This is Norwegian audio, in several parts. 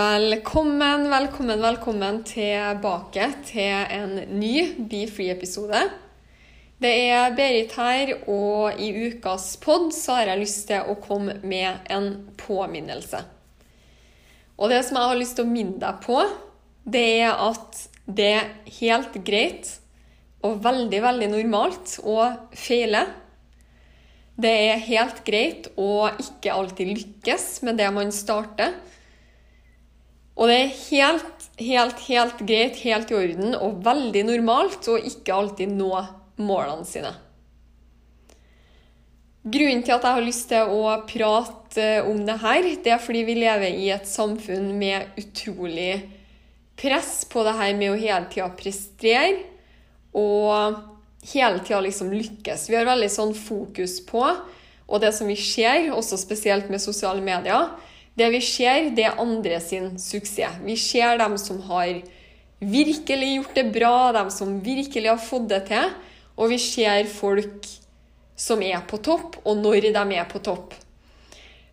Velkommen, velkommen, velkommen tilbake til en ny Be Free-episode. Det er Berit her, og i ukas pod så har jeg lyst til å komme med en påminnelse. Og det som jeg har lyst til å minne deg på, det er at det er helt greit og veldig, veldig normalt å feile. Det er helt greit å ikke alltid lykkes med det man starter. Og det er helt, helt, helt greit, helt i orden og veldig normalt å ikke alltid nå målene sine. Grunnen til at jeg har lyst til å prate om det her, det er fordi vi lever i et samfunn med utrolig press på det her med å hele tida prestere og hele tida liksom lykkes. Vi har veldig sånn fokus på, og det som vi ser, også spesielt med sosiale medier, det vi ser, det er andre sin suksess. Vi ser dem som har virkelig gjort det bra, dem som virkelig har fått det til. Og vi ser folk som er på topp, og når de er på topp.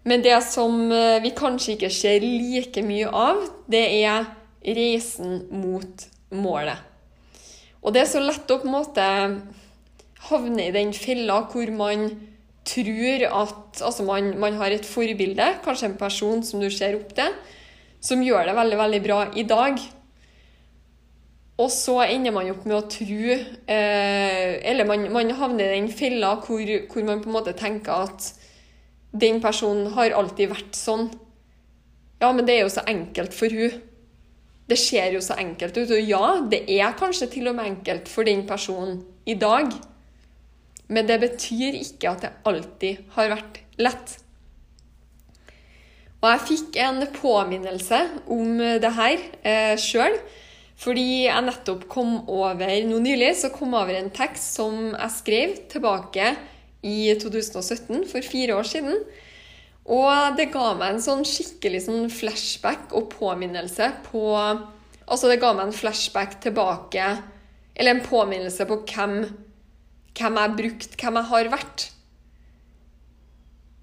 Men det som eh, vi kanskje ikke ser like mye av, det er reisen mot målet. Og det er så lett å på en måte havne i den fella hvor man tror at altså man, man har et forbilde, kanskje en person som du ser opp til, som gjør det veldig, veldig bra i dag. Og så ender man opp med å tro eh, Eller man, man, havner i den fella hvor, hvor, man på en måte tenker at den personen har alltid vært sånn. Ja, men det er jo så enkelt for hun. Det ser jo så enkelt ut. Og ja, det er kanskje til og med enkelt for den personen i dag. Men det betyr ikke at det alltid har vært lett. Og jeg fikk en påminnelse om det her eh, sjøl. Fordi jeg nettopp kom over nå nylig så kom jeg over en tekst som jeg skrev tilbake i 2017, for fire år siden. Og det ga meg en sånn skikkelig sånn flashback og påminnelse på Altså, det ga meg en flashback tilbake, eller en påminnelse på hvem, hvem jeg har brukt, hvem jeg har vært.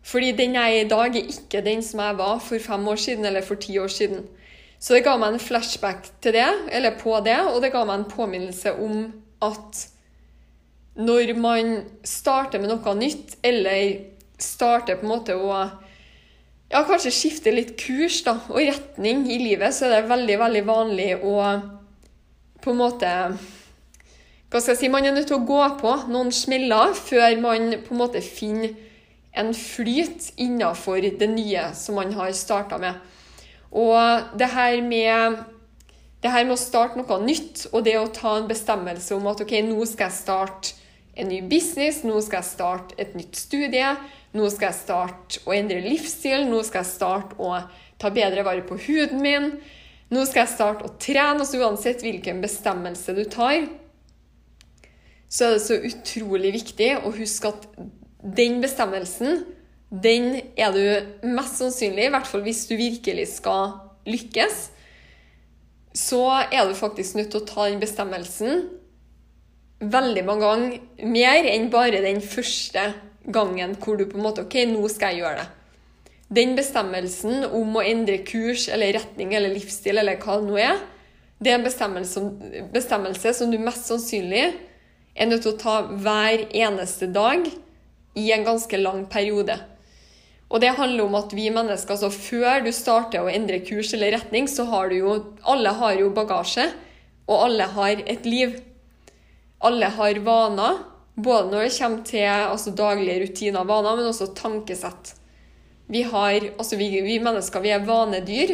Fordi den jeg er i dag, er ikke den som jeg var for fem år siden eller for ti år siden. Så det ga meg en flashback til det, eller på det, og det ga meg en påminnelse om at når man starter med noe nytt, eller starter på en måte å ja, kanskje skifte litt kurs da, og retning i livet, så er det veldig, veldig vanlig å på en måte Hva skal jeg si Man er nødt til å gå på noen smeller før man på en måte finner en flyt innafor det nye som man har starta med. Og det her med det her med å starte noe nytt, og det å ta en bestemmelse om at ok, nå skal jeg starte en ny business, nå skal jeg starte et nytt studie, nå skal jeg starte å endre livsstil, nå skal jeg starte å ta bedre vare på huden min, nå skal jeg starte å trene. Altså uansett hvilken bestemmelse du tar, så er det så utrolig viktig å huske at den bestemmelsen, den er du mest sannsynlig, i hvert fall hvis du virkelig skal lykkes, så er du faktisk nødt til å ta den bestemmelsen veldig mange ganger mer enn bare den første gangen hvor du på en måte OK, nå skal jeg gjøre det. Den bestemmelsen om å endre kurs eller retning eller livsstil eller hva det nå er, det er en bestemmelse, bestemmelse som du mest sannsynlig er nødt til å ta hver eneste dag i en ganske lang periode. Og det handler om at vi mennesker, altså før du starter å endre kurs eller retning, så har du jo Alle har jo bagasje, og alle har et liv. Alle har vaner, både når det kommer til altså, daglige rutiner og vaner, men også tankesett. Vi, har, altså, vi, vi mennesker vi er vanedyr,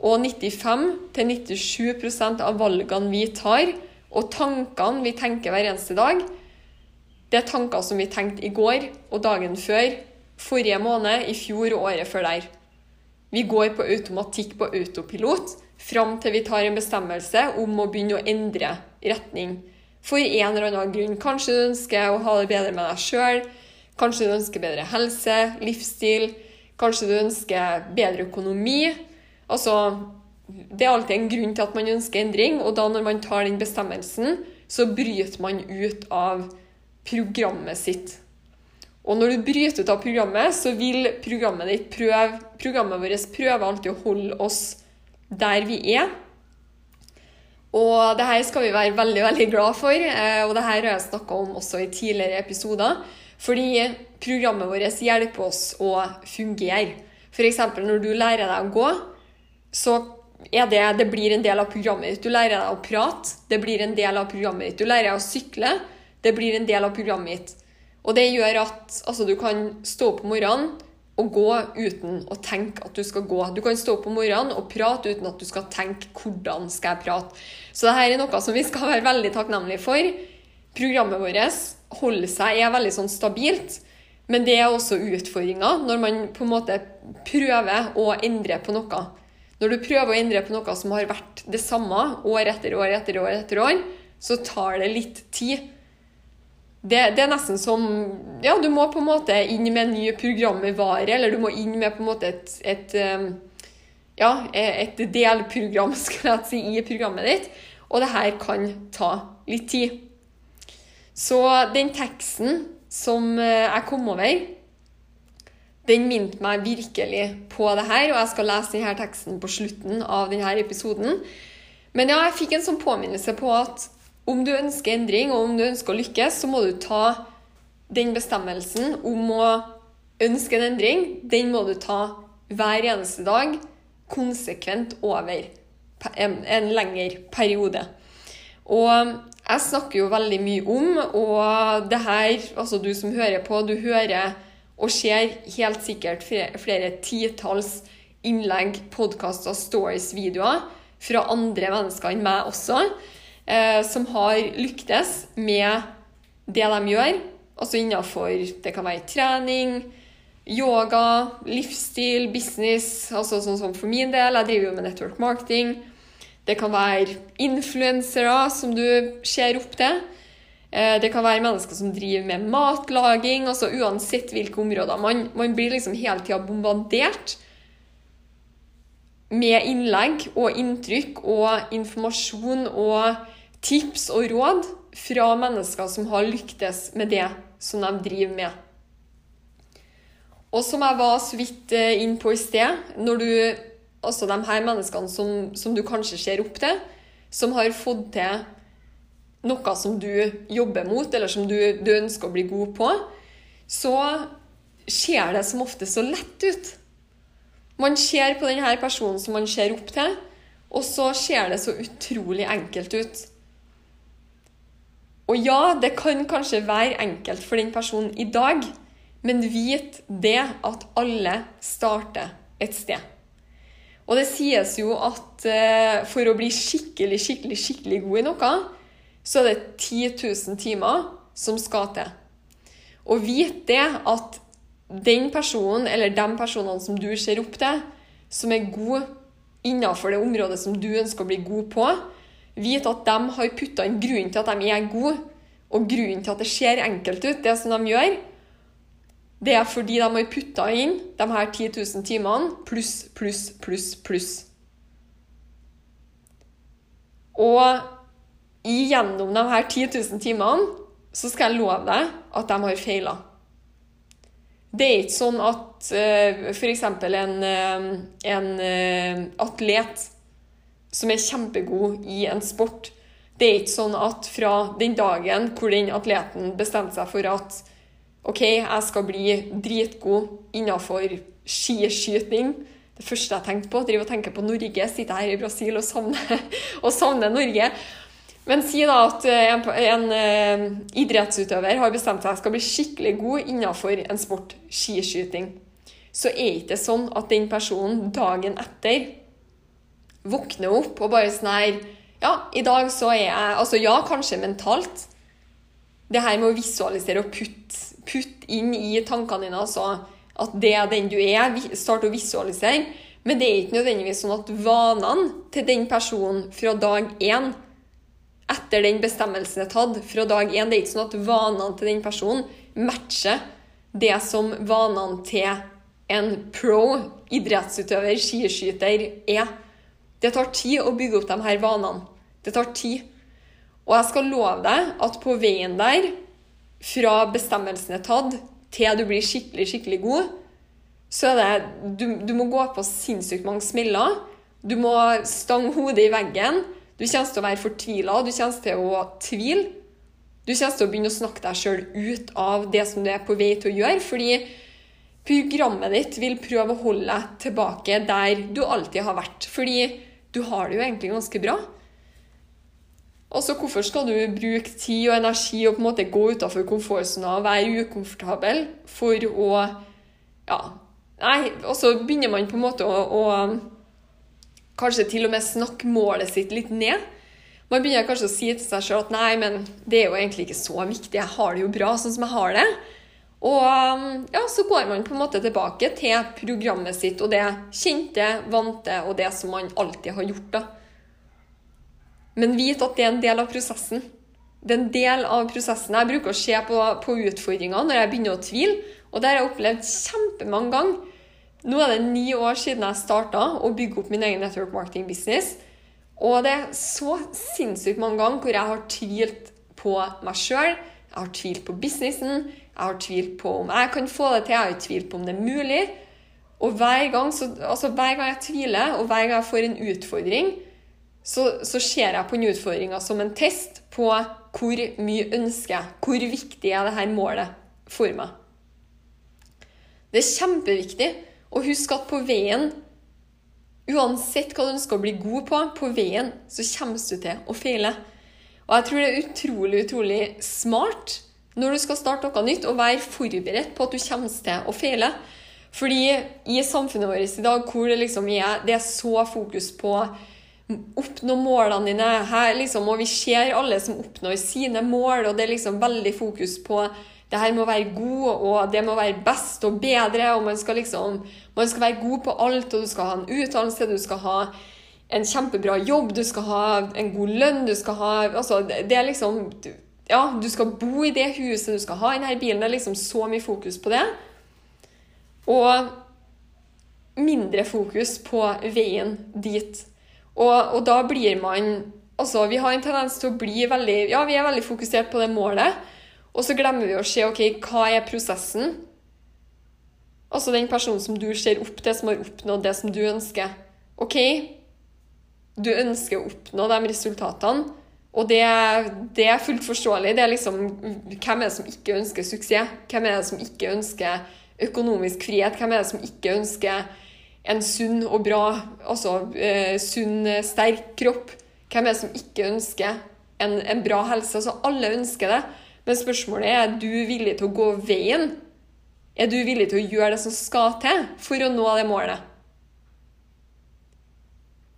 og 95-97% av valgene vi tar, og tankene vi tenker hver eneste dag, Det er tanker som vi tenkte i går og dagen før, forrige måned, i fjor og året før der. Vi går på automatikk på autopilot fram til vi tar en bestemmelse om å begynne å endre retning. For en eller annen grunn. Kanskje du ønsker å ha det bedre med deg sjøl. Kanskje du ønsker bedre helse, livsstil. Kanskje du ønsker bedre økonomi. Altså, det er alltid en grunn til at man ønsker endring, og da når man tar den bestemmelsen, så bryter man ut av programmet sitt. Og når du bryter ut av programmet, så vil programmet ditt prøve Programmet vårt prøver alltid å holde oss der vi er. Og det her skal vi være veldig veldig glad for, eh, og det her har jeg snakka om også i tidligere episoder. Fordi programmet vårt hjelper oss å fungere. F.eks. når du lærer deg å gå, så det, det blir en del av programmet ditt. Du lærer deg å prate, det blir en del av programmet ditt. Du lærer deg å sykle, det blir en del av programmet ditt. Og det gjør at altså, du kan stå opp om morgenen og gå uten å tenke at du skal gå. Du kan stå opp om morgenen og prate uten at du skal tenke 'hvordan skal jeg prate'? Så dette er noe som vi skal være veldig takknemlige for. Programmet vårt holder seg, er veldig sånn stabilt. Men det er også utfordringer når man på en måte prøver å endre på noe. Når du prøver å endre på noe som har vært det samme år etter år etter år, etter år, så tar det litt tid det, det, er nesten som Ja, du må på en måte inn med en ny programvare, eller du må inn med på en måte et, et um, ja, et delprogram skal jeg si, i programmet ditt. Og det her kan ta litt tid. Så den teksten som eh, jeg kom over, den minte meg virkelig på det her. Og jeg skal lese denne teksten på slutten av denne episoden. Men ja, jeg fikk en sånn påminnelse på at om du ønsker endring, og om du ønsker å lykkes, så må du ta den bestemmelsen om å ønske en endring, den må du ta hver eneste dag, konsekvent over en, en lengre periode. Og jeg snakker jo veldig mye om, og det her, altså du som hører på, du hører og ser helt sikkert flere, titalls innlegg, podkaster, stories, videoer fra andre mennesker enn meg også eh, som har lyktes med det de gjør. Altså innenfor Det kan være trening, yoga, livsstil, business. altså sånn som For min del, jeg driver jo med network marketing. Det kan være influensere som du ser opp til. Eh, det kan være mennesker som driver med matlaging. altså Uansett hvilke områder. Man, man blir liksom hele tida bombardert med innlegg og inntrykk og informasjon og tips og råd fra mennesker som har lyktes med det som de driver med. Og som jeg var så vidt eh, inn på i sted, når du Altså de her menneskene som, som du kanskje ser opp til, som har fått til noe som du jobber mot, eller som du, du ønsker å bli god på, så ser det som ofte så lett ut. Man ser på denne personen som man ser opp til, og så ser det så utrolig enkelt ut. Og ja, det kan kanskje være enkelt for den personen i dag, men vit det at alle starter et sted. Og det sies jo at eh, for å bli skikkelig, skikkelig, skikkelig god i noe, så er det 10 000 timer som skal til. Og vit det at den personen, eller de personene som du ser opp til, som er god innenfor det området som du ønsker å bli god på, Vite at de har putta inn grunnen til at de er gode, og grunnen til at det ser enkelt ut, det som de gjør, det er fordi de har putta inn de her 10 000 timene pluss, pluss, pluss, pluss. Og gjennom de her 10 000 timene så skal jeg love deg at de har feila. Det er ikke sånn at uh, f.eks. en, uh, en uh, atlet som er kjempegod i en sport. Det er ikke sånn at fra den dagen hvor den atleten bestemte seg for at OK, jeg skal bli dritgod innenfor skiskyting Det første jeg tenkte på, driver og tenker på Norge, sitter her i Brasil og savner, og savner Norge. Men si da at en, en uh, idrettsutøver har bestemt seg skal bli skikkelig god innenfor en sport, skiskyting. Så er det ikke sånn at den personen dagen etter våkner opp og bare sånn her Ja, i dag så er jeg Altså ja, kanskje mentalt, det her med å visualisere og putte putt inn i tankene dine altså, at det er den du er. Start å visualisere. Men det er ikke nødvendigvis sånn at vanene til den personen fra dag én etter den bestemmelsen er tatt, fra dag én Det er ikke sånn at vanene til den personen matcher det som vanene til en pro idrettsutøver, skiskyter, er. Det tar tid å bygge opp de her vanene. Det tar tid. Og jeg skal love deg at på veien der, fra bestemmelsen er tatt til du blir skikkelig, skikkelig god, så er det Du, du må gå på sinnssykt mange smeller. Du må stange hodet i veggen. Du kommer til å være fortvila, du kommer til å tvile. Du kommer til å begynne å snakke deg sjøl ut av det som du er på vei til å gjøre. Fordi programmet ditt vil prøve å holde deg tilbake der du alltid har vært. Fordi du har det jo egentlig ganske bra. Altså, hvorfor skal du bruke tid og energi og på en måte gå utafor komfortsona og være ukomfortabel for å Ja. Nei, og så begynner man på en måte å, å kanskje til og med snakke målet sitt litt ned. Man begynner kanskje å si til seg sjøl at nei, men det er jo egentlig ikke så viktig, jeg har det jo bra sånn som jeg har det. Og ja, så går man på en måte tilbake til programmet sitt og det kjente, vante og det som man alltid har gjort. da. Men vit at det er en del av prosessen. Det er en del av prosessen. Jeg bruker å se på, på utfordringer når jeg begynner å tvile, og det har jeg opplevd kjempemange ganger. Nå er det ni år siden jeg starta å bygge opp min egen network marketing business. Og det er så sinnssykt mange ganger hvor jeg har tvilt på meg sjøl, jeg har tvilt på businessen, jeg har tvilt på om jeg kan få det til, jeg har tvilt på om det er mulig. Og hver gang, så, altså hver gang jeg tviler, og hver gang jeg får en utfordring, så, så ser jeg på den utfordringa som en test på hvor mye ønsker jeg, hvor viktig er dette målet for meg. Det er kjempeviktig å husk at på veien, uansett hva du ønsker å bli god på, på veien så kommer du til å feile. Og jeg tror det er utrolig, utrolig smart når du skal starte noe nytt, å være forberedt på at du kommer til å feile. Fordi i samfunnet vårt i dag hvor det liksom er, det er så fokus på oppnå målene dine. Her, liksom, og vi ser alle som oppnår sine mål, og det er liksom veldig fokus på det her må være god, og det må være best og bedre, og man skal liksom man skal være god på alt, og du skal ha en utdannelse, du skal ha en kjempebra jobb, du skal ha en god lønn, du skal ha Altså, det er liksom Ja, du skal bo i det huset, du skal ha denne bilen. Det er liksom så mye fokus på det. Og mindre fokus på veien dit. Og, og, da blir man Altså, vi har en tendens til å bli veldig Ja, vi er veldig fokusert på det målet, og så glemmer vi å se OK, hva er prosessen? Altså den personen som du ser opp til, som har oppnådd det som du ønsker. OK, du ønsker å oppnå de resultatene, og det, det er fullt forståelig. Det er liksom Hvem er det som ikke ønsker suksess? Hvem er det som ikke ønsker økonomisk frihet? Hvem er det som ikke ønsker en sunn og bra, altså eh, sunn, sterk kropp. Hvem er det som ikke ønsker en, en, bra helse? Altså, alle ønsker det. Men spørsmålet er er du villig til å gå veien. Er du villig til å gjøre det som skal til for å nå det målet?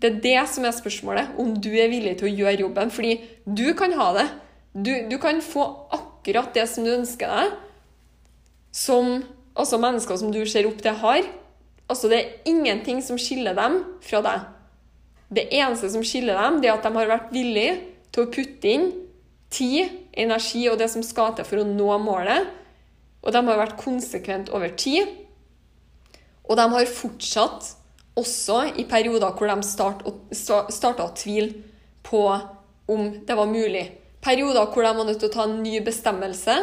Det er det som er spørsmålet, om du er villig til å gjøre jobben. Fordi du kan ha det. Du, du kan få akkurat det som du ønsker deg, som altså mennesker som du ser opp til, har. Altså, det er ingenting som skiller dem fra deg. Det eneste som skiller dem, det er at de har vært villige til å putte inn tid, energi og det som skal til for å nå målet. Og de har vært konsekvent over tid. Og de har fortsatt, også i perioder hvor de starta å tvile på om det var mulig. Perioder hvor de var nødt til å ta en ny bestemmelse,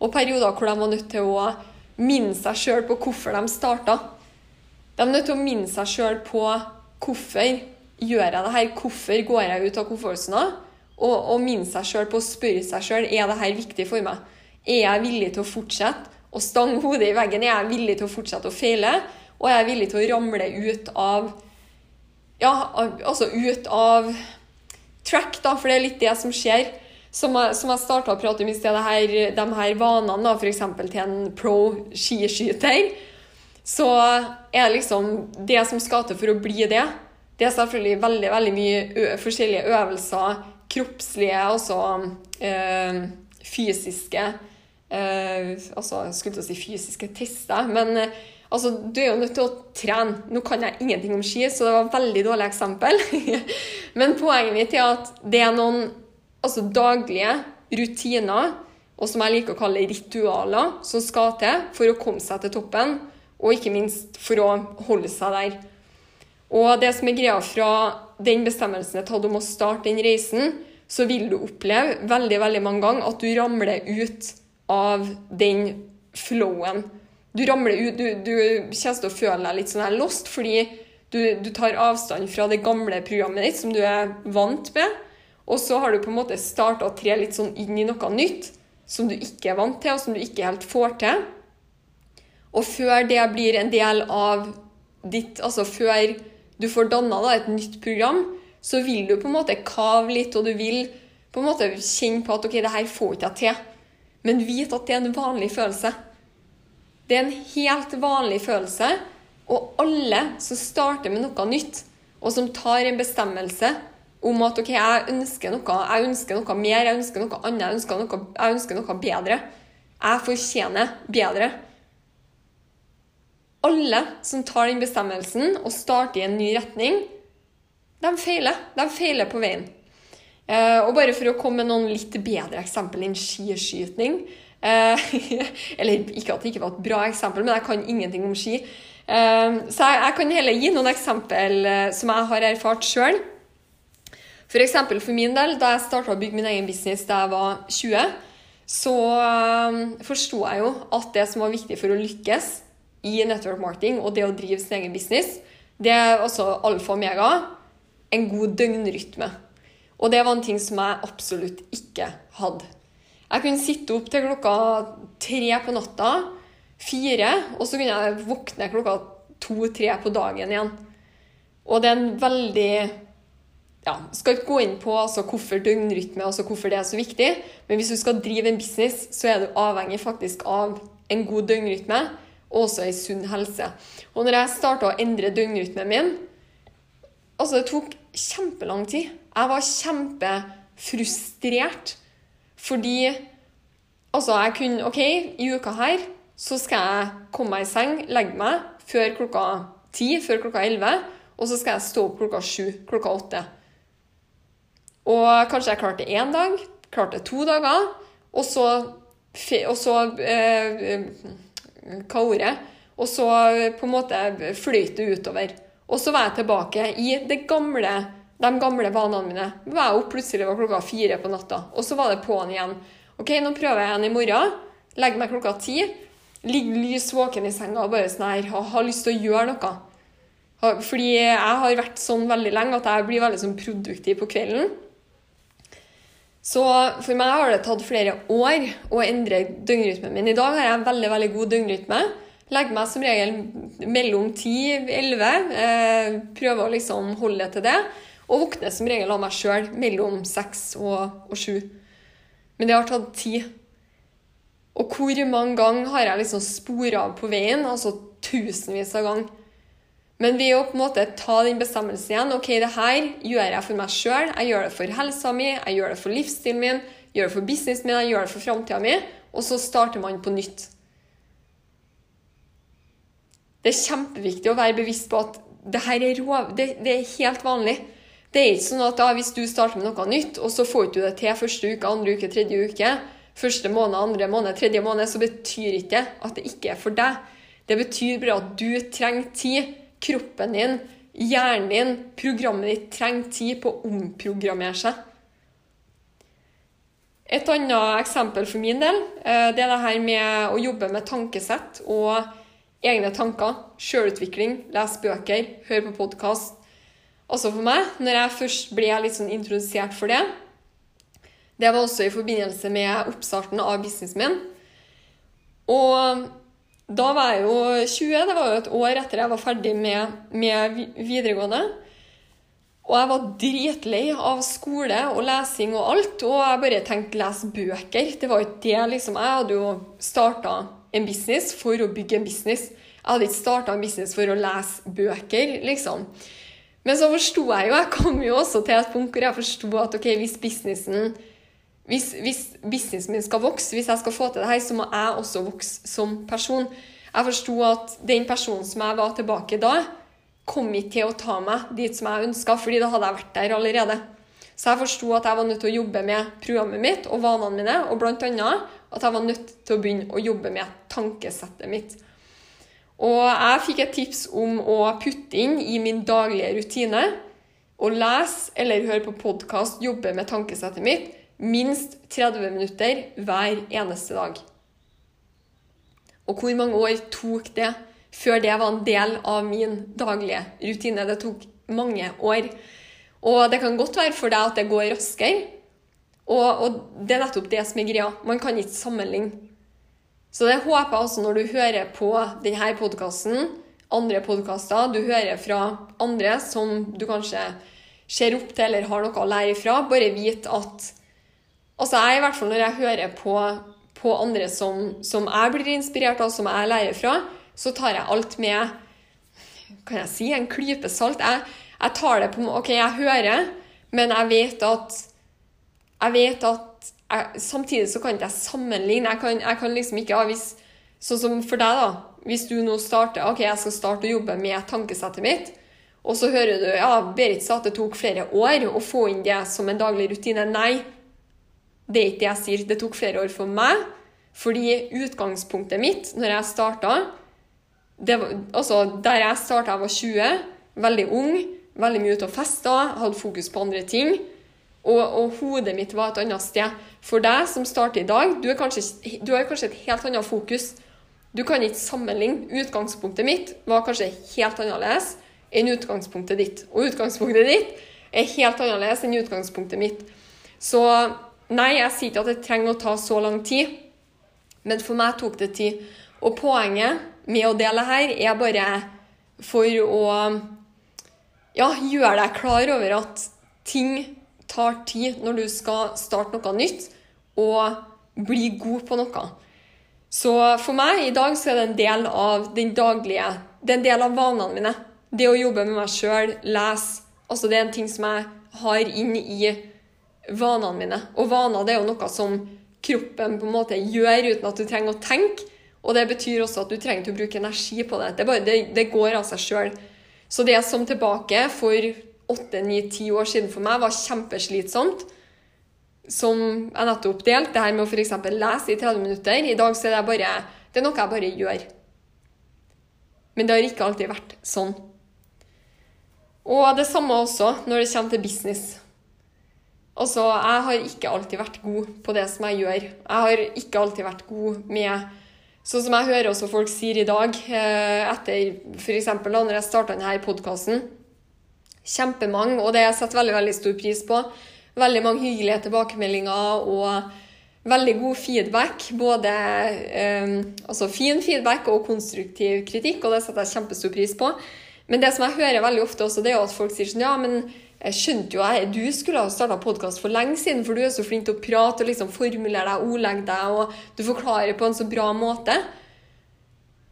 og perioder hvor de var nødt til å minne seg sjøl på hvorfor de starta. De er nødt til å minne seg sjøl på hvorfor gjør jeg det her, hvorfor går jeg ut av komfortsona? Og, og minne seg sjøl på å spørre seg sjøl er det her viktig for meg. Er jeg villig til å fortsette å stange hodet i veggen? Er jeg villig til å fortsette å feile? Og er jeg villig til å ramle ut av Ja, altså ut av track, da, for det er litt det som skjer. Som jeg, som starta å prate om i sted, de her vanene, da, f.eks. til en pro skiskyter så er det liksom Det som skal til for å bli det, det er selvfølgelig veldig veldig mye forskjellige øvelser, kroppslige, altså øh, fysiske øh, Altså, jeg skulle til å si fysiske tester, men øh, altså, du er jo nødt til å trene. Nå kan jeg ingenting om ski, så det var et veldig dårlig eksempel. men poenget mitt er at det er noen altså, daglige rutiner, og som jeg liker å kalle ritualer, som skal til for å komme seg til toppen, og ikke minst for å holde seg der. Og det som er greia fra den bestemmelsen jeg tatt om å starte den reisen, så vil du oppleve veldig veldig mange ganger at du ramler ut av den flowen. Du ramler ut, du, du kommer til å føle deg litt sånn her lost, fordi du, du, tar avstand fra det gamle programmet ditt som du er vant med. Og så har du på en måte starta å tre litt sånn inn i noe nytt som du ikke er vant til, og som du ikke helt får til. Og før det blir en del av ditt Altså før du får danna et nytt program, så vil du på en måte kave litt, og du vil på en måte kjenne på at OK, det her får ikke jeg til. Men vit at det er en vanlig følelse. Det er en helt vanlig følelse. Og alle som starter med noe nytt, og som tar en bestemmelse om at OK, jeg ønsker noe, jeg ønsker noe mer, jeg ønsker noe annet, jeg ønsker noe, jeg ønsker noe bedre. Jeg fortjener bedre. Alle som tar den bestemmelsen og starter i en ny retning, de feiler. De feiler på veien. Eh, og bare for å komme med noen litt bedre eksempel enn skiskyting eh, Eller ikke at det ikke var et bra eksempel, men jeg kan ingenting om ski. Eh, så jeg, kan heller gi noen eksempel som jeg har erfart sjøl. F.eks. For, for min del, da jeg starta å bygge min egen business da jeg var 20, så forsto jeg jo at det som var viktig for å lykkes i network marketing og det å drive sin egen business, det er altså alfa og omega en god døgnrytme. Og det var en ting som jeg absolutt ikke hadde. Jeg kunne sitte opp til klokka tre på natta, fire, og så kunne jeg våkne klokka to-tre på dagen igjen. Og det er en veldig ja, skal ikke gå inn på altså, hvorfor døgnrytme altså hvorfor det er så viktig, men hvis du skal drive en business, så er du avhengig faktisk av en god døgnrytme og også ei sunn helse. Og når jeg starta å endre døgnrytmen min Altså, det tok kjempelang tid. Jeg var kjempefrustrert fordi Altså, jeg kunne OK, i uka her så skal jeg komme meg i seng, legge meg før klokka ti, før klokka elleve, og så skal jeg stå opp klokka sju, klokka åtte. Og kanskje jeg klarte én dag, klarte to dager, og så, og så eh, Hva ordet? Og så på en måte fløyt det utover. Og så var jeg tilbake i gamle, de gamle vanene mine. Jeg opp plutselig var klokka fire på natta, og så var det på'n igjen. OK, nå prøver jeg igjen i morgen. Legger meg klokka ti. Ligger lys våken i senga og bare sånn her, har lyst til å gjøre noe. Fordi jeg har vært sånn veldig lenge at jeg blir veldig sånn produktiv på kvelden. Så for meg har det tatt flere år å endre døgnrytmen min. I dag har jeg en veldig veldig god døgnrytme. Legger meg som regel mellom 10-11. Eh, prøver å liksom holde det til det. Og våkner som regel av meg sjøl mellom 6 og, 7. Men det har tatt tid. Og hvor mange ganger har jeg liksom spora av på veien? Altså tusenvis av ganger. Men ved å på en måte ta den bestemmelsen igjen ok, det her gjør jeg for meg sjøl, jeg gjør det for helsa mi, jeg gjør det for livsstilen min, jeg gjør det for businessen min, jeg gjør det for framtida mi, og så starter man på nytt. Det er kjempeviktig å være bevisst på at det her er, rov, det, det er helt vanlig. Det er ikke sånn at da, hvis du starter med noe nytt, og så får du det til første uke, andre uke, tredje uke, første måned, andre måned, tredje måned, så betyr ikke det at det ikke er for deg. Det betyr bare at du trenger tid kroppen din, hjernen din, programmet ditt trenger tid på å omprogrammere seg. Et annet eksempel for min del eh, det er det her med å jobbe med tankesett og egne tanker. Sjølutvikling, lese bøker, høre på podkast. Også for meg, når jeg først ble litt sånn introdusert for det Det var også i forbindelse med oppstarten av businessen min. Og da var jeg jo 20, det var jo et år etter jeg var ferdig med, med videregående. Og jeg var dritlei av skole og lesing og alt, og jeg bare tenkte lese bøker. Det var jo ikke det, liksom. Jeg hadde jo starta en business for å bygge en business. Jeg hadde ikke starta en business for å lese bøker, liksom. Men så forsto jeg jo, jeg kom jo også til et punkt hvor jeg forsto at ok, hvis businessen hvis, hvis businessen min skal vokse, hvis jeg skal få til det her, så må jeg også vokse som person. Jeg forsto at den personen som jeg var tilbake da, kom ikke til å ta meg dit som jeg ønska, fordi da hadde jeg vært der allerede. Så jeg forsto at jeg var nødt til å jobbe med programmet mitt og vanene mine, og annet at jeg var nødt til å begynne å jobbe med tankesettet mitt. Og jeg fikk et tips om å putte inn i min daglige rutine å lese eller høre på podkast, jobbe med tankesettet mitt minst 30 minutter hver eneste dag. Og hvor mange år tok det før det var en del av min daglige rutine? Det tok mange år. Og det kan godt være for deg at det går raskere. Og, og det er nettopp det som er greia. Man kan ikke sammenligne. Så det håper jeg også når du hører på denne podkasten, andre podkaster, du hører fra andre som du kanskje ser opp til eller har noe å lære fra, bare vit at Altså, jeg i hvert fall når jeg hører på, på andre som, som, jeg blir inspirert av, som jeg lærer fra, så tar jeg alt med kan jeg si, en klype salt. Jeg, jeg tar det på OK, jeg hører, men jeg vet at Jeg vet at jeg, Samtidig så kan ikke jeg sammenligne. Jeg kan, jeg kan liksom ikke ja, hvis, Sånn som for deg, da. Hvis du nå starter OK, jeg skal starte å jobbe med tankesettet mitt. Og så hører du ja, Berit sa at det tok flere år å få inn det som en daglig rutine. Nei, det er ikke det jeg sier. Det tok flere år for meg. Fordi utgangspunktet mitt når jeg starta altså, Der jeg starta, jeg var 20, veldig ung, veldig mye ute og festa, hadde fokus på andre ting. Og, og, hodet mitt var et annet sted. For deg som starter i dag, du, kanskje, du har kanskje et helt annet fokus. Du kan ikke sammenligne. Utgangspunktet mitt var kanskje helt annerledes enn utgangspunktet ditt. Og utgangspunktet ditt er helt annerledes enn utgangspunktet mitt. Så nei, jeg sier ikke at det trenger å ta så lang tid, men for meg tok det tid. Og poenget med å dele her er bare for å ja, gjøre deg klar over at ting tar tid når du skal starte noe nytt og bli god på noe. Så for meg i dag så er det en del av den daglige Det er en del av vanene mine. Det å jobbe med meg sjøl, lese altså Det er en ting som jeg har inn i vanene mine. Og vaner det er jo noe som kroppen på en måte gjør uten at du trenger å tenke. Og det betyr også at du trenger å bruke energi på det. Det, bare, det, det går av seg sjøl. Så det som tilbake for åtte-ni-ti år siden for meg var kjempeslitsomt, som jeg nettopp delte, det her med å f.eks. lese i 30 minutter I dag så er det bare Det er noe jeg bare gjør. Men det har ikke alltid vært sånn. Og det samme også når det kommer til business. Altså, jeg har ikke alltid vært god på det som jeg gjør. Jeg har ikke alltid vært god med Sånn som jeg hører også folk sier i dag, eh, etter f.eks. når jeg starta denne podkasten. Kjempemange, og det jeg setter veldig, veldig stor pris på. Veldig mange hyggelige tilbakemeldinger og veldig god feedback. Både eh, altså fin feedback og konstruktiv kritikk, og det setter jeg kjempestor pris på. Men det som jeg hører veldig ofte også, det er at folk sier sånn Ja, men jeg skjønte jo jeg, du skulle ha starta podkast for lenge siden, for du er så flink til å prate og liksom formulere deg, ordlegge deg, og du forklarer på en så bra måte.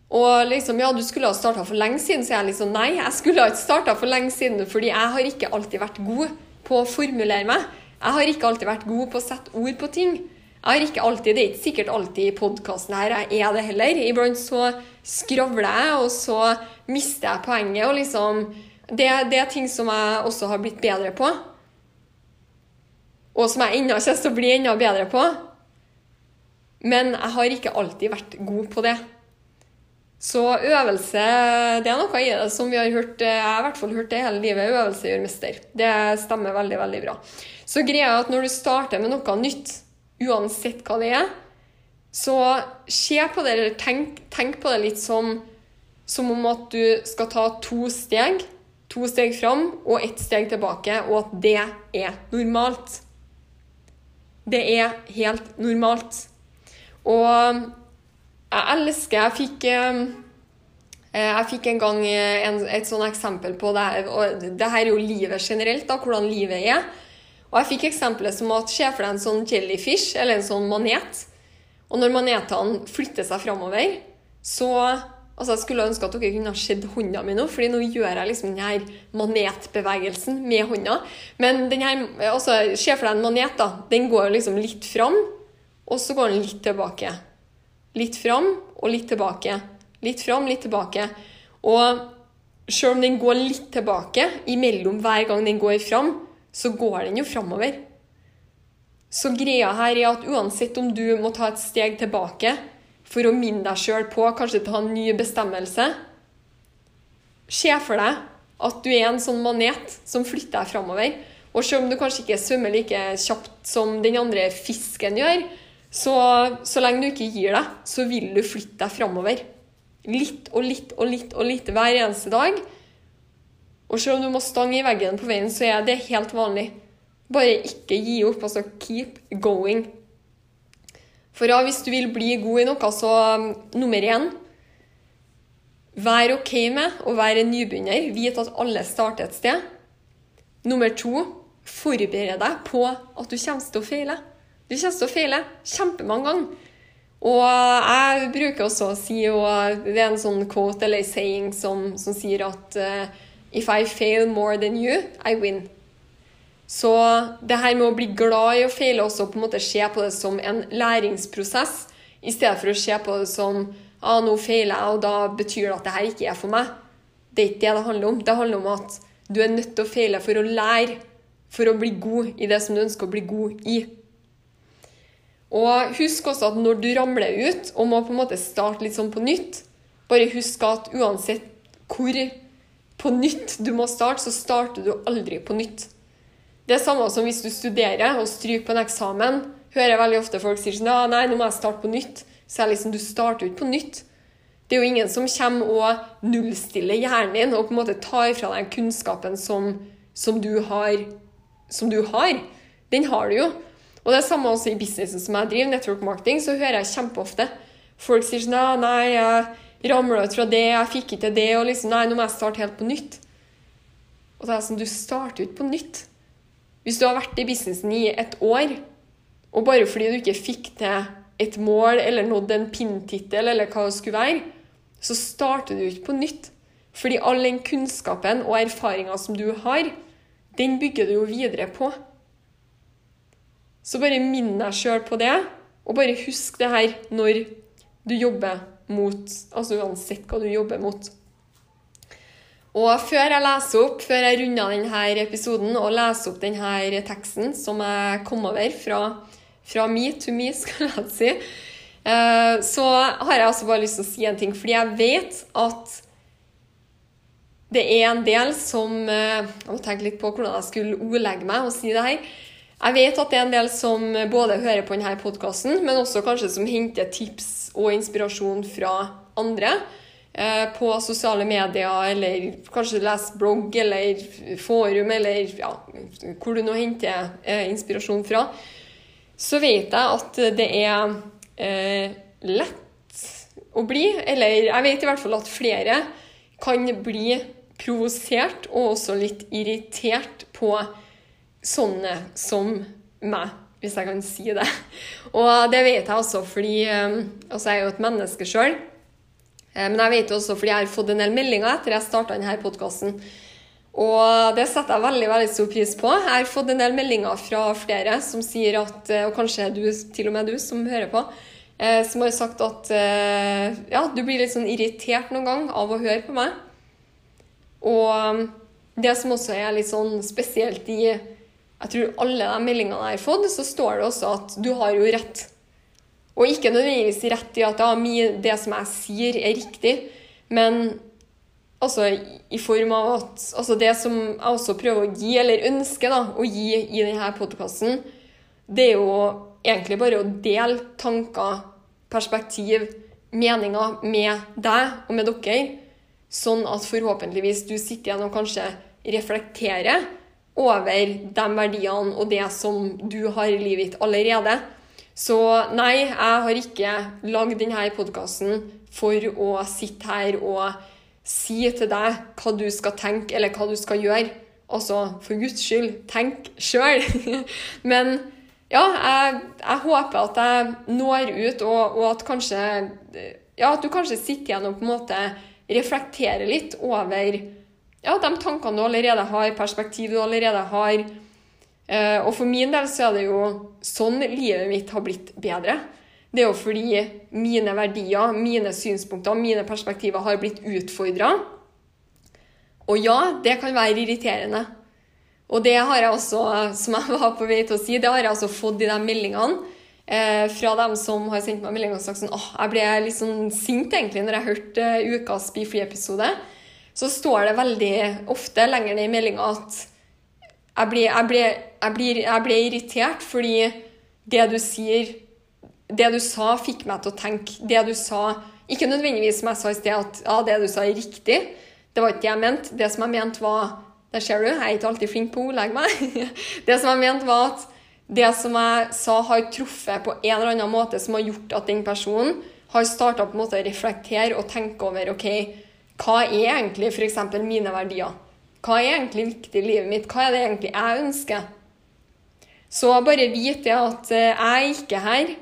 Og liksom, ja, du skulle ha starta for lenge siden, så jeg liksom nei, jeg skulle ha ikke starta for lenge siden, fordi jeg har ikke alltid vært god på å formulere meg. Jeg har ikke alltid vært god på å sette ord på ting. Jeg har ikke alltid, Det er ikke sikkert alltid i podkasten her jeg er det heller. Iblant så skravler jeg, og så mister jeg poenget. og liksom det, det, er ting som jeg også har blitt bedre på. Og som jeg ennå kommer til å bli enda bedre på. Men jeg har ikke alltid vært god på det. Så øvelse det er noe i det som vi har hørt Jeg har i hvert fall hørt det hele livet. Øvelse gjør mester. Det stemmer veldig, veldig bra. Så greia er at når du starter med noe nytt, uansett hva det er, så se på det, eller tenk, tenk på det litt som, som om at du skal ta to steg to steg fram og ett steg tilbake, og at det er normalt. Det er helt normalt. Og jeg elsker Jeg fikk eh, jeg fikk en gang et sånt eksempel på det her. og Det her er jo livet generelt, da, hvordan livet er. Og jeg fikk eksempelet som at se for deg en sånn jellyfish, eller en sånn manet. Og når manetene flytter seg framover, så Altså, Jeg skulle ønske at dere kunne ha sett hånda mi nå, fordi nå gjør jeg liksom denne manetbevegelsen med hånda. Men altså, se for deg en manet. da, Den går liksom litt fram, og så går den litt tilbake. Litt fram og litt tilbake. Litt fram, litt tilbake. Og selv om den går litt tilbake imellom hver gang den går fram, så går den jo framover. Så greia her er at uansett om du må ta et steg tilbake for å minne deg sjøl på kanskje ta en ny bestemmelse, se for deg at du er en sånn manet som flytter deg framover. Og selv om du kanskje ikke svømmer like kjapt som den andre fisken gjør, så, så lenge du ikke gir deg, så vil du flytte deg framover. Litt og litt og litt og litt hver eneste dag. Og selv om du må stange i veggen på veien, så er det helt vanlig. Bare ikke gi opp. Altså keep going. For ja, hvis du vil bli god i noe, så um, nummer én Vær OK med å være nybegynner. Vit at alle starter et sted. Nummer to forbered deg på at du kommer til å feile. Du kommer til å feile kjempemange ganger. Og jeg bruker også å si, og det er en sånn quote eller saying som, som sier at uh, If I fail more than you, I win. Så det her med å bli glad i å feile også på en måte se på det som en læringsprosess, i stedet for å se på det som ah, nå feiler jeg, og da betyr det at det her ikke er for meg. Det er ikke det det handler om. Det handler om at du er nødt til å feile for å lære, for å bli god i det som du ønsker å bli god i. Og husk også at når du ramler ut og må på en måte starte litt sånn på nytt, bare husk at uansett hvor på nytt du må starte, så starter du aldri på nytt. Det er samme som hvis du studerer og stryker på en eksamen. Hører jeg veldig ofte folk sier sånn ja, nei, nå må jeg starte på nytt. Så er liksom, du starter jo ikke på nytt. Det er jo ingen som kommer og nullstiller hjernen din og på en måte tar fra deg kunnskapen som, som, du har, som du har. Den har du jo. Og det er samme også i businessen som jeg driver, network marketing, så hører jeg kjempeofte folk sier sånn ja, nei, jeg ramla ut fra det, jeg fikk ikke til det, og liksom nei, nå må jeg starte helt på nytt. Og det er sånn, du starter jo ikke på nytt. Hvis du har vært i businessen i et år, og bare fordi du ikke fikk til et mål eller nådd en pinntittel eller hva det skulle være, så starter du ikke på nytt. Fordi all den kunnskapen og erfaringa som du har, den bygger du jo videre på. Så bare minn deg sjøl på det, og bare husk det her når du jobber mot Altså uansett hva du jobber mot. Og før jeg leser opp, før jeg runder denne episoden og leser opp denne teksten som jeg kom over fra, fra me to me, skal jeg si, eh, så har jeg altså bare lyst til å si en ting. Fordi jeg vet at det er en del som eh, Jeg må tenke litt på hvordan jeg skulle ordlegge meg og si det her. Jeg vet at det er en del som både hører på denne podkasten, men også kanskje som henter tips og inspirasjon fra andre på sosiale medier, eller kanskje lese blogg eller forum, eller ja, hvor du nå henter eh, inspirasjon fra, så vet jeg at det er eh, lett å bli, eller jeg vet i hvert fall at flere kan bli provosert og også litt irritert på sånne som meg, hvis jeg kan si det. Og det vet jeg også fordi altså Jeg er jo et menneske sjøl. Men jeg vet også fordi jeg har fått en del meldinger etter jeg starta denne podkasten. Og det setter jeg veldig veldig stor pris på. Jeg har fått en del meldinger fra flere som sier at Og kanskje du, til og med du som hører på, som har sagt at ja, du blir litt sånn irritert noen gang av å høre på meg. Og det som også er litt sånn spesielt i jeg tror alle de meldingene jeg har fått, så står det også at du har jo rett. Og ikke nødvendigvis rett i at ja, det som jeg sier, er riktig, men altså i form av at altså det som jeg også prøver å gi, eller ønsker da, å gi i denne podkasten, det er jo egentlig bare å dele tanker, perspektiv, meninger med deg og med dere, sånn at forhåpentligvis du sitter igjen og kanskje reflekterer over de verdiene og det som du har i livet ditt allerede. Så nei, jeg har ikke lagd denne podkasten for å sitte her og si til deg hva du skal tenke, eller hva du skal gjøre. Altså, for Guds skyld, tenk sjøl. Men ja, jeg, jeg, håper at jeg når ut, og, og, at kanskje ja, at du kanskje sitter igjen og på en måte reflekterer litt over ja, de tankene du allerede har, perspektiv du allerede har. Eh, og for min del så er det jo sånn livet mitt har blitt bedre. Det er jo fordi mine verdier, mine synspunkter, mine perspektiver har blitt utfordra. Og ja, det kan være irriterende. Og det har jeg også, som jeg var på vei til å si, det har jeg også fått i de meldingene eh, fra dem som har sendt meg melding og sagt sånn åh, jeg ble litt sånn sint egentlig når jeg hørte uh, ukas Be Free-episode. Så står det veldig ofte lenger ned i meldinga at jeg blir, jeg, blir, jeg, blir, jeg blir irritert fordi det du sier Det du sa, fikk meg til å tenke. Det du sa Ikke nødvendigvis som jeg sa i sted, at ja, det du sa, er riktig. Det var ikke det jeg mente. Det som jeg mente, var Der ser du, jeg er ikke alltid flink på å ordlegge meg. Det som jeg mente, var at det som jeg sa, har truffet på en eller annen måte som har gjort at den personen har starta å reflektere og tenke over OK, hva er egentlig f.eks. mine verdier? Hva er egentlig viktig i livet mitt? Hva er det egentlig jeg ønsker? Så bare vit det at eh, jeg er ikke her.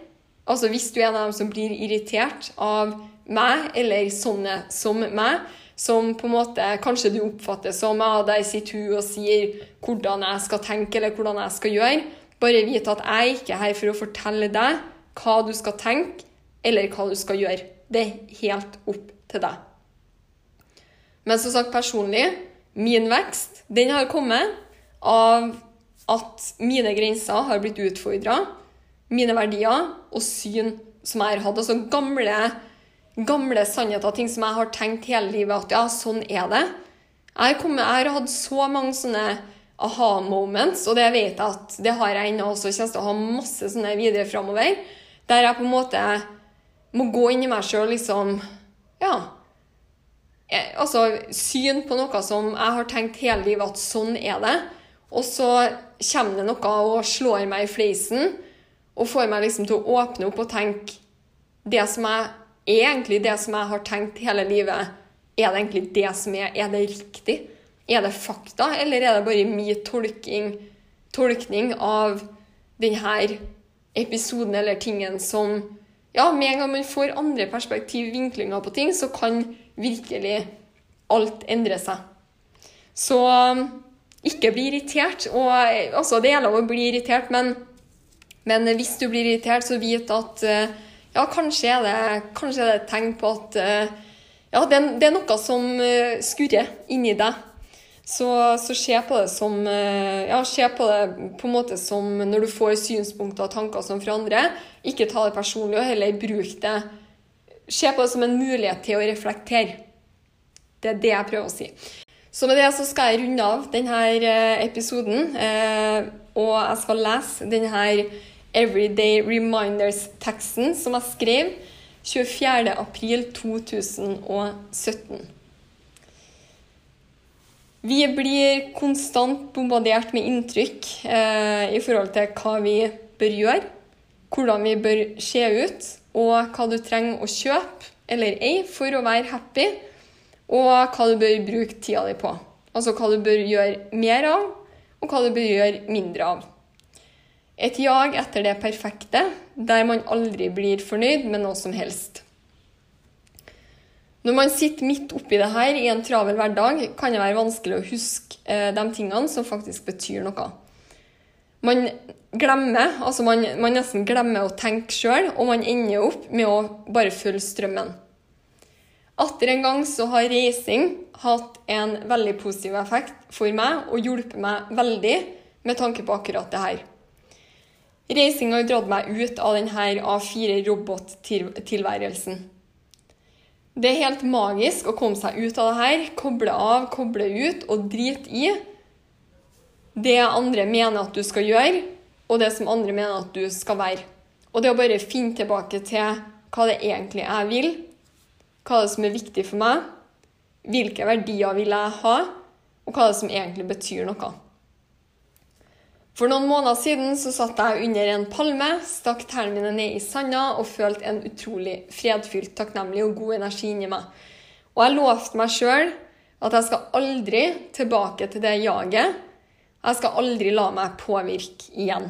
Altså Hvis du er en av dem som blir irritert av meg, eller sånne som meg, som på en måte kanskje du oppfatter som ja, der sitter hun og sier hvordan jeg skal tenke eller hvordan jeg skal gjøre, bare vit at jeg er ikke her for å fortelle deg hva du skal tenke eller hva du skal gjøre. Det er helt opp til deg. Men som sagt personlig Min vekst den har kommet av at mine grenser har blitt utfordra. Mine verdier og syn som jeg har hatt. Altså gamle, gamle sannheter, ting som jeg har tenkt hele livet at ja, sånn er det. Jeg, kommet, jeg har hatt så mange sånne aha-moments, og det vet jeg at det har jeg ennå også. Jeg kommer til å ha masse sånne videre framover. Der jeg på en måte må gå inn i meg sjøl liksom Ja altså, syn på noe som jeg har tenkt hele livet at sånn er det. Og så kommer det noe og slår meg i fleisen og får meg liksom til å åpne opp og tenke det som jeg, er egentlig det som jeg har tenkt hele livet. Er det egentlig det som er? Er det riktig? Er det fakta, eller er det bare min tolking, tolkning av denne episoden eller tingen som Ja, med en gang man får andre perspektiv, vinklinger på ting, så kan virkelig alt endrer seg. Så um, ikke bli irritert. Og, altså, det er lov å bli irritert, men, men, hvis du blir irritert, så vit at uh, ja, kanskje er det, kanskje er det et tegn på at uh, ja, det, det, er noe som uh, skurrer inni deg. Så, så se på det som ja, se på det på en måte som når du får synspunkter og tanker som fra andre. Ikke ta det personlig, og heller bruk det Se på det som en mulighet til å reflektere. Det er det jeg prøver å si. Så med det så skal jeg runde av denne eh, episoden. Eh, og jeg skal lese denne Everyday Reminders-teksten som jeg skrev 24.4.2017. Vi blir konstant bombardert med inntrykk eh, i forhold til hva vi bør gjøre, hvordan vi bør se ut, og hva du trenger å kjøpe eller ei for å være happy, og hva du bør bruke tida di på. Altså hva du bør gjøre mer av, og hva du bør gjøre mindre av. Et jag etter det perfekte, der man aldri blir fornøyd med noe som helst. Når man sitter midt oppi det her i en travel hverdag, kan det være vanskelig å huske eh, de tingene som faktisk betyr noe. Man glemmer, altså man, man nesten glemmer å tenke sjøl, og man ender opp med å bare følge strømmen. Atter en gang så har reising hatt en veldig positiv effekt for meg og hjulpet meg veldig med tanke på akkurat det her. Reising har dratt meg ut av denne A4-robottilværelsen. Det er helt magisk å komme seg ut av det her, koble av, koble ut og drite i det andre mener at du skal gjøre, og det som andre mener at du skal være. Og det å bare finne tilbake til hva det egentlig jeg vil, hva det som er viktig for meg, hvilke verdier vil jeg ha, og hva det som egentlig betyr noe. For noen måneder siden så satt jeg under en palme, stakk tærne mine ned i sanda og følte en utrolig fredfylt, takknemlig og god energi inni meg. Og jeg lovte meg sjøl at jeg skal aldri tilbake til det jaget jeg skal aldri la meg påvirke igjen.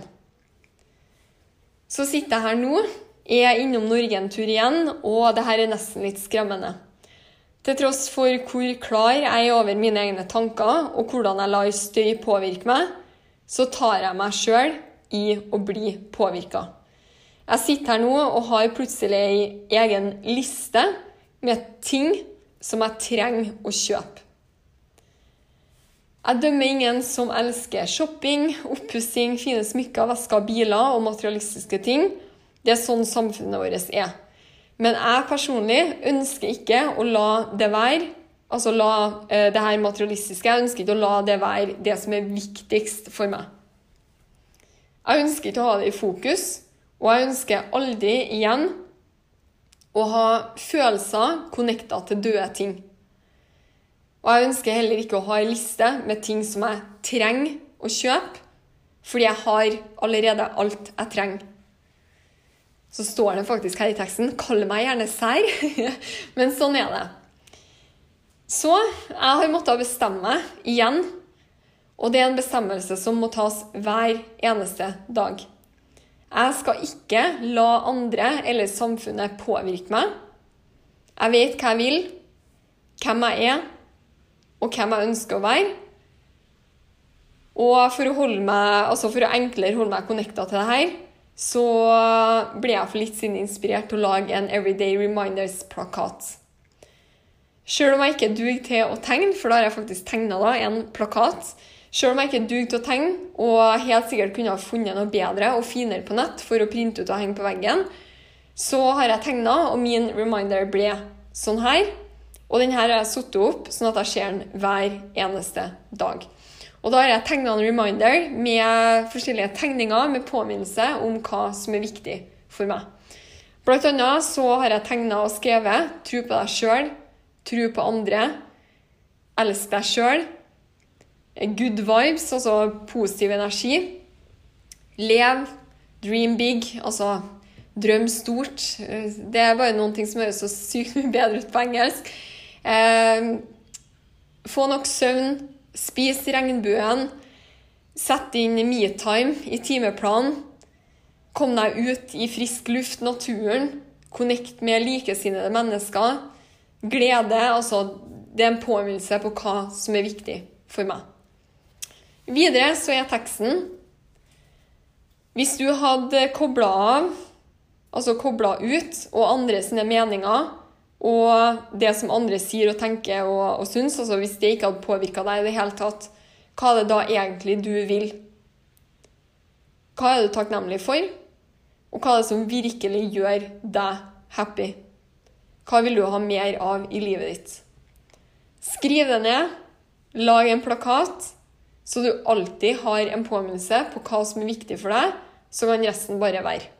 Så sitter jeg her nå, er innom Norge en tur igjen, og det her er nesten litt skremmende. Til tross for hvor klar jeg er over mine egne tanker, og hvordan jeg lar støy påvirke meg, så tar jeg meg sjøl i å bli påvirka. Jeg sitter her nå og har plutselig ei egen liste med ting som jeg trenger å kjøpe. Jeg dømmer ingen som elsker shopping, oppussing, fine smykker, vesker, biler og materialistiske ting. Det er sånn samfunnet vårt er. Men jeg personlig ønsker ikke å la det være altså la eh, det her materialistiske, jeg ønsker ikke å la det være det som er viktigst for meg. Jeg ønsker ikke å ha det i fokus, og jeg ønsker aldri igjen å ha følelser connecta til døde ting. Og jeg ønsker heller ikke å ha ei liste med ting som jeg trenger å kjøpe, fordi jeg har allerede alt jeg trenger. Så står det faktisk her i teksten 'Kall meg gjerne sær', men sånn er det. Så jeg har måttet bestemme meg igjen, og det er en bestemmelse som må tas hver eneste dag. Jeg skal ikke la andre eller samfunnet påvirke meg. Jeg vet hva jeg vil, hvem jeg er, og hvem jeg ønsker å være. Og for å, meg, altså for å enklere holde meg connecta til det her, så ble jeg for litt siden inspirert til å lage en Everyday Reminders-plakat. Sjøl om jeg ikke duger til å tegne, for da har jeg faktisk tegna en plakat Sjøl om jeg ikke duger til å tegne, og helt sikkert kunne ha funnet noe bedre og finere på nett for å printe ut og henge på veggen, så har jeg tegna, og min reminder ble sånn her. Og den her har jeg satt opp sånn at jeg ser den hver eneste dag. Og da har jeg tegna en reminder med forskjellige tegninger med påminnelse om hva som er viktig for meg. Blant annet så har jeg tegna og skrevet 'tro på deg sjøl', 'tro på andre', 'elsk deg sjøl', good vibes, altså positiv energi. Lev, dream big, altså drøm stort. Det er bare noen ting som høres så sykt mye bedre ut på engelsk. Eh, få nok søvn, spis regnbuen, sett inn metime i timeplanen. Kom deg ut i frisk luft, naturen. Connect med likesinnede mennesker. Glede. Altså, det er en påminnelse på hva som er viktig for meg. Videre så er teksten Hvis du hadde kobla av, altså kobla ut, og andre sine meninger og det som andre sier og tenker og, og syns, altså hvis det ikke hadde påvirka deg i det hele tatt, hva er det da egentlig du vil? Hva er du takknemlig for? Og hva er det som virkelig gjør deg happy? Hva vil du ha mer av i livet ditt? Skriv det ned. Lag en plakat. Så du alltid har en påminnelse på hva som er viktig for deg, så kan resten bare være.